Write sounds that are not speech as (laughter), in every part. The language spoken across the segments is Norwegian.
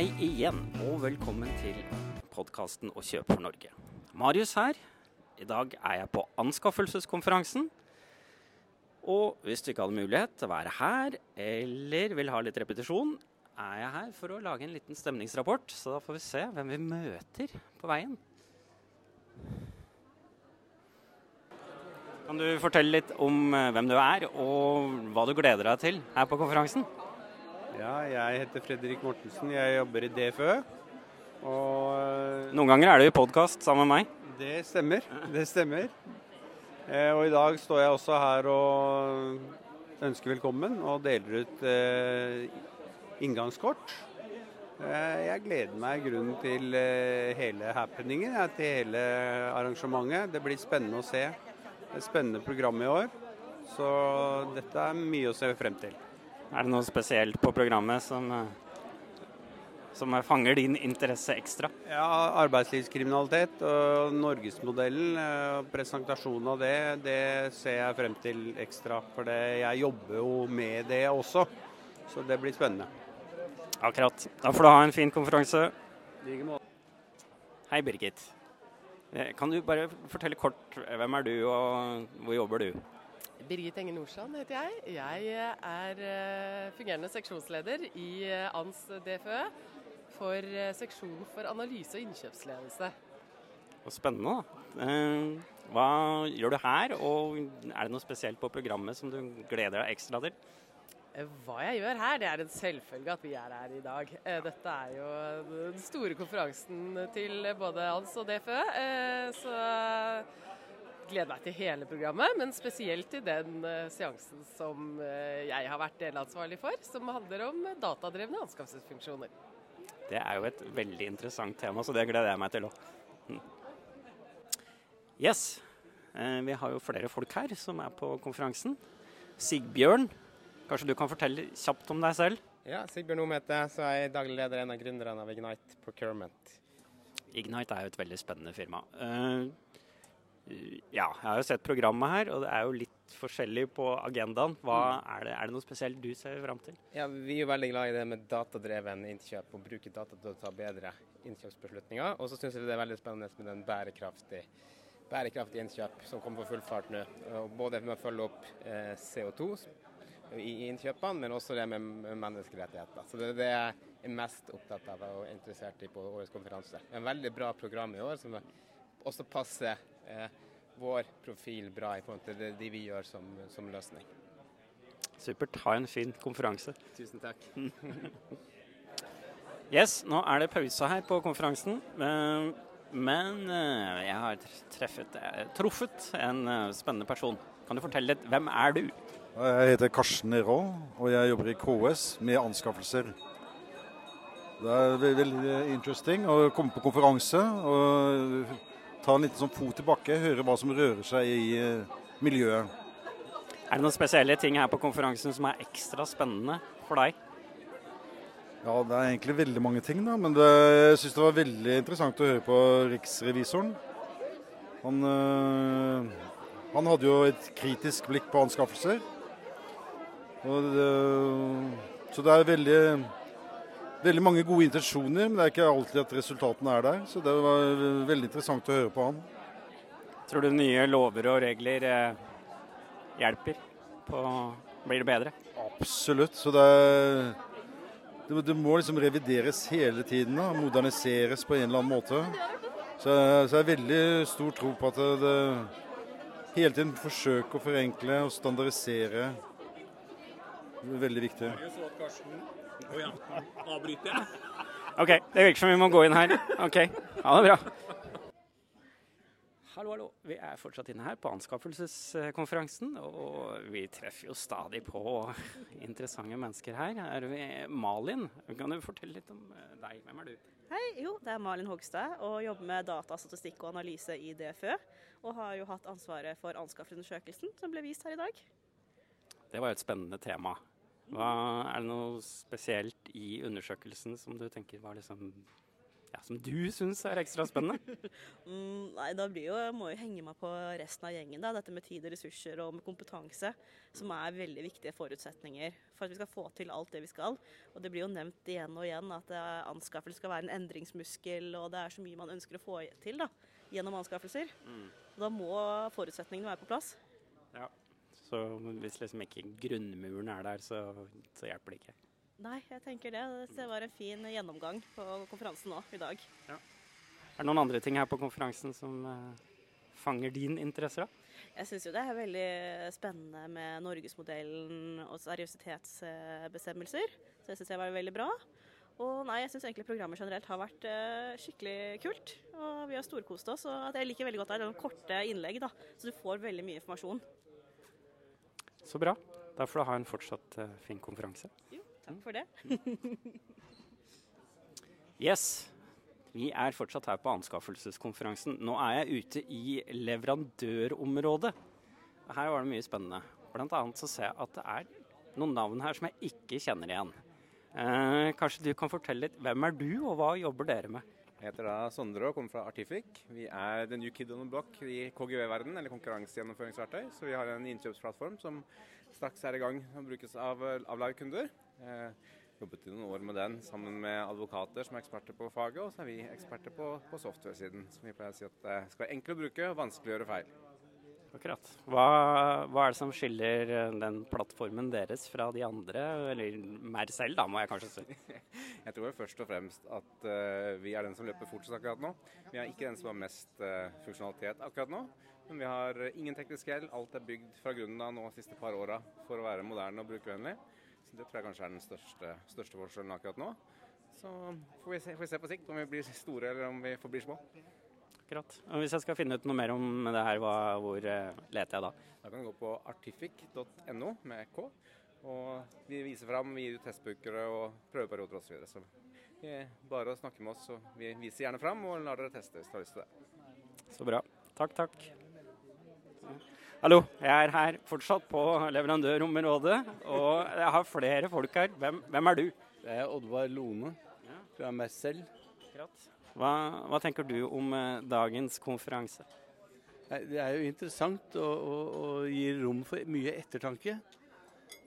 Hei igjen, og velkommen til podkasten Å kjøpe for Norge. Marius her. I dag er jeg på anskaffelseskonferansen. Og hvis du ikke hadde mulighet til å være her, eller vil ha litt repetisjon, er jeg her for å lage en liten stemningsrapport. Så da får vi se hvem vi møter på veien. Kan du fortelle litt om eh, hvem du er, og hva du gleder deg til her på konferansen? Ja, jeg heter Fredrik Mortensen. Jeg jobber i DFØ. Og Noen ganger er du i podkast sammen med meg. det stemmer. Det stemmer. Eh, Og i dag står jeg også her og ønsker velkommen og deler ut eh, inngangskort. Eh, Jeg gleder meg i grunnen til eh, hele happeningen, til hele arrangementet. Det blir spennende å se. Det er et spennende program i år. Så dette er mye å se frem til. Er det noe spesielt på programmet som, eh, som fanger din interesse ekstra? Ja, Arbeidslivskriminalitet og norgesmodellen eh, og presentasjonen av det, det ser jeg frem til ekstra. For det, jeg jobber jo med det også, så det blir spennende. Akkurat. Da får du ha en fin konferanse. Hei, Birgit. Eh, Kan du bare fortelle kort eh, hvem er du og hvor jobber du? Birgit Enge Nordstrand heter jeg. Jeg er eh, fungerende seksjonsleder i eh, ANS DFØ for seksjon for analyse og innkjøpsledelse. Og spennende, da. Eh, Hva gjør du her, og er det noe spesielt på programmet som du gleder deg ekstra til? Eh, Hva jeg gjør her, det er en selvfølge at vi er her i dag. Eh, Dette er jo den store konferansen til både ANS og DFØ. eh, Så gleder meg til hele programmet, men spesielt til den eh, seansen som eh, jeg har vært delansvarlig for, som handler om datadrevne anskaffelsesfunksjoner. Det er jo et veldig interessant tema, så det gleder jeg meg til òg. Yes. Eh, Vi har jo flere folk her som er på konferansen. Sigbjørn, kanskje du kan fortelle kjapt om deg selv? Ja, Sigbjørn Om heter jeg, så er jeg daglig leder en av gründerne av Ignite Procurement. Ignite er jo et veldig spennende firma. Eh, ja, jeg har jo sett programmet her, og det er jo litt forskjellig på agendaen. Hva er, det, er det noe spesielt du ser fram til? Ja, vi er jo veldig glad i det med datadreven innkjøp og bruke data til å ta bedre innkjøpsbeslutninger. Og så syns vi det er veldig spennende med den bærekraftige bærekraftig innkjøp som kommer på full fart nå. Og Både med å følge opp eh, CO2 i innkjøpene, men også det med menneskerettigheter. Så det er det jeg er mest opptatt av og interessert i på årets konferanse. En veldig bra program i år som også passer eh, vår profil bra i forhold til det de vi gjør som, som løsning. Supert. Ha en fin konferanse. Tusen takk. (laughs) Yes, nå er det pause her på konferansen. Men eh, jeg har treffet, eh, truffet en eh, spennende person. Kan du fortelle litt, hvem er du? Jeg heter Karsten Rå, og jeg jobber i KS med anskaffelser. Det er veldig interesting å komme på konferanse og ta en liten sånn fot i bakke, høre hva som rører seg i eh, miljøet. Er det noen spesielle ting her på konferansen som er ekstra spennende for deg? Ja, det er egentlig veldig mange ting, da, men det, jeg syns det var veldig interessant å høre på riksrevisoren. Han, øh, han hadde jo et kritisk blikk på anskaffelser. Det, så det er veldig, veldig mange gode intensjoner, men det er ikke alltid at resultatene er der. Så det var veldig interessant å høre på han. Tror du nye lover og regler eh, hjelper på Blir det bedre? Absolutt. Så det, er- det, må liksom revideres hele tiden. Da, moderniseres på en eller annen måte. Så, så jeg har veldig stor tro på at det, det hele tiden forsøker å forenkle og standardisere. Veldig viktig. OK, det virker som vi må gå inn her. OK, ha det bra. Hallo, hallo. Vi er fortsatt inne her på anskaffelseskonferansen, og vi treffer jo stadig på interessante mennesker her. Her er vi Malin. Kan du fortelle litt om eh, deg? Hvem er du? Hei, jo, det er Malin Hogstad og jobber med data, statistikk og analyse i DFØ. Og har jo hatt ansvaret for anskaffelsesundersøkelsen som ble vist her i dag. Det var jo et spennende tema. Hva, er det noe spesielt i undersøkelsen som du tenker var liksom ja, som du syns er ekstra spennende? (laughs) Mm, nei, da blir jo, må jeg henge meg på resten av gjengen. da, Dette med tid og ressurser og med kompetanse, som er veldig viktige forutsetninger for at vi skal få til alt det vi skal. Og Det blir jo nevnt igjen og igjen at eh, anskaffelse skal være en endringsmuskel, og det er så mye man ønsker å få til da, gjennom anskaffelser. Mm. Da må forutsetningene være på plass. Ja. Så hvis liksom ikke grunnmuren er der, så, så hjelper det ikke. Nei, jeg tenker det. Det var en fin gjennomgang på konferansen nå i dag. Er det noen andre ting her på konferansen som eh, fanger din interesse? da? Jeg syns jo det er veldig spennende med norgesmodellen og seriøsitetsbestemmelser. Så jeg syns det var veldig bra. Og nei, jeg syns egentlig programmet generelt har vært eh, skikkelig kult. Og vi har storkost oss. Og at jeg liker veldig godt det er noen korte innlegg, da. Så du får veldig mye informasjon. Så bra. Da får du ha en fortsatt uh, fin konferanse. Jo, takk for det. (laughs) Yes, vi er fortsatt her på anskaffelseskonferansen. Nå er jeg ute i leverandørområdet. Her var det mye spennende. Blant annet så ser jeg at det er noen navn her som jeg ikke kjenner igjen. Eh, kanskje du kan fortelle litt. Hvem er du, og hva jobber dere med? Jeg heter da Sondre og kommer fra Artific. Vi er the new kid on the block i KGV-verden, eller konkurransegjennomføringsverktøy. Så vi har en innkjøpsplattform som straks er i gang og brukes av, av live-kunder. Eh, jobbet i noen år med den sammen med advokater som er eksperter på faget, og så er vi eksperter på, på software-siden. Som vi pleier å si at det skal være enkelt å bruke og vanskelig å gjøre feil. Akkurat. Hva, hva er det som skiller eh, den plattformen deres fra de andre, eller mer selv, da, må jeg kanskje si. (laughs) Jeg tror først og fremst at uh, vi er den som løper fortest akkurat nå. Vi er ikke den som har mest uh, funksjonalitet akkurat nå. Men vi har ingen teknisk gjeld. Alt er bygd fra grunnen av nå de siste par åra for å være moderne og brukervennlig. Så Det tror jeg kanskje er den største, største forskjellen akkurat nå. Så får vi, se, får vi se på sikt om vi blir store eller om vi forblir små. Akkurat. Og hvis jeg skal finne ut noe mer om det her, hva, hvor eh, leter jeg da? Da kan du gå på artific.no med K. Og vi viser fram, vi gir ut testbrukere og prøveperioder osv. Så, videre. så det er bare å snakke med oss. og Vi viser gjerne fram og lar dere teste hvis dere har lyst til det. Så bra. Takk, takk. Hallo, jeg er her fortsatt på leverandørområdet, og jeg har flere folk her. Hvem, hvem er du? Det er Oddvar Lone fra meg selv. Hva, hva tenker du om eh, dagens konferanse? Det er jo interessant og, og, og gir rom for mye ettertanke.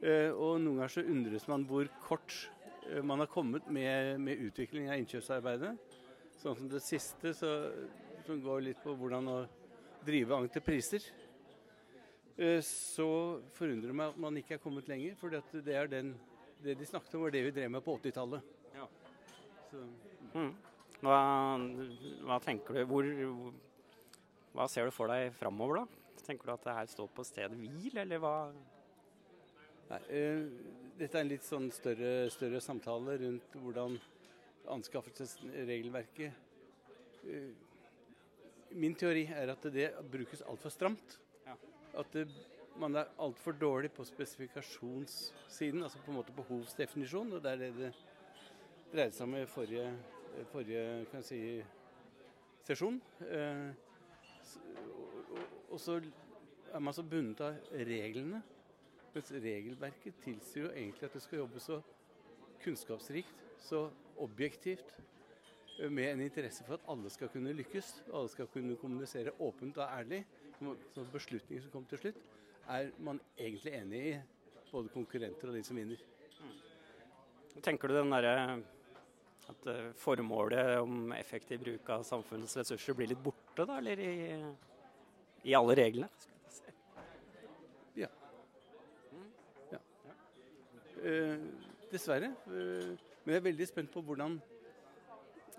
Eh, og noen ganger så undres man hvor kort eh, man har kommet med, med utvikling av innkjøpsarbeidet. Sånn som det siste, så, som går litt på hvordan å drive entrepriser. Så forundrer det meg at man ikke er kommet lenger, for det er den, det de snakket om, var det vi drev med på 80-tallet. Ja. Så Mm. Hva, hva tenker du? Hvor, hva ser du for deg framover, da? Tenker du at det her står på stedet hvil, eller hva? Nei, uh, dette er en litt sånn større, større samtale rundt hvordan anskaffelsesregelverket uh, Min teori er at det brukes altfor stramt. Ja. At det, man er altfor dårlig på spesifikasjonssiden, altså på en måte behovsdefinisjon. og Det er det det dreide seg om i forrige, forrige kan jeg si, sesjon. Eh, og, så er man så bundet av reglene. Mens regelverket tilsier jo egentlig at det skal jobbe så kunnskapsrikt, så objektivt, eh, med en interesse for at alle skal kunne lykkes. Alle skal kunne kommunisere åpent og ærlig. Så beslutninger som kommer til slutt, er man egentlig enig i, både konkurrenter og de som vinner. Tenker du den derre at eh, formålet om effektiv bruk av samfunnets ressurser blir litt borte, da? Eller i, i alle reglene? Eh, dessverre. Eh, men jeg er veldig spent på hvordan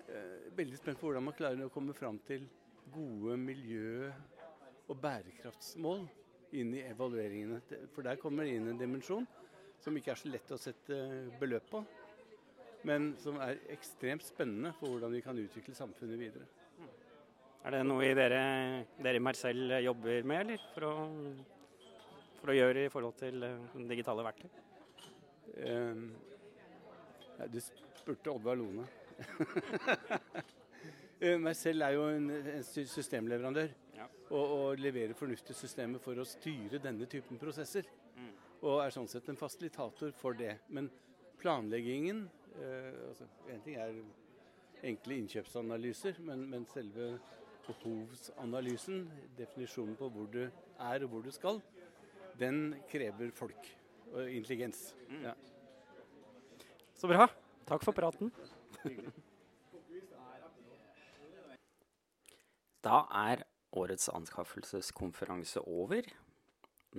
eh, veldig spent på hvordan man klarer å komme fram til gode miljø- og bærekraftsmål inn i evalueringene. For der kommer det inn en dimensjon som ikke er så lett å sette beløp på, men som er ekstremt spennende for hvordan vi kan utvikle samfunnet videre. Er det noe i dere, dere i Marcel jobber med, eller? For å, for å gjøre i forhold til eh, digitale verktøy? Um, ja, du spurte Oddvar Lone. (laughs) Marcel Mercell er jo en, en systemleverandør Ja. og, og leverer fornuftige systemer for å styre denne typen prosesser. Mm. Og er sånn sett en fasilitator for det. Men planleggingen eh, altså, En ting er enkle innkjøpsanalyser, men, men selve behovsanalysen, definisjonen på hvor du er og hvor du skal, den krever folk og intelligens. Ja. Så bra. Takk for praten. (laughs) Da er årets anskaffelseskonferanse over.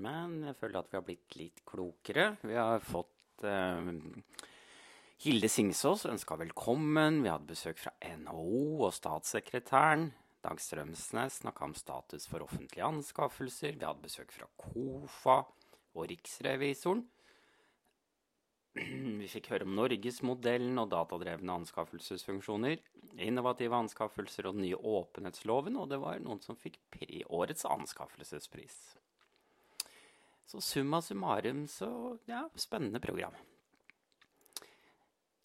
Men jeg føler at vi har blitt litt klokere. Vi har fått eh, Hilde Singsås ønska velkommen. Vi hadde besøk fra NHO og statssekretæren. Dag Strømsnes snakka om status for offentlige anskaffelser. Vi hadde besøk fra KOFA og Riksrevisoren. (clears throat) Vi fikk høre om Norgesmodellen og datadrevne anskaffelsesfunksjoner, innovative anskaffelser og den nye åpenhetsloven, og det var noen som fikk årets anskaffelsespris. Så summa summarum så ja, spennende program.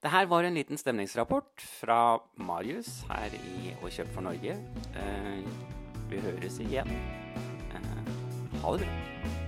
Det her var en liten stemningsrapport fra Marius her i Å kjøpe for Norge. Eh, vi høres igjen. Eh, ha det bra.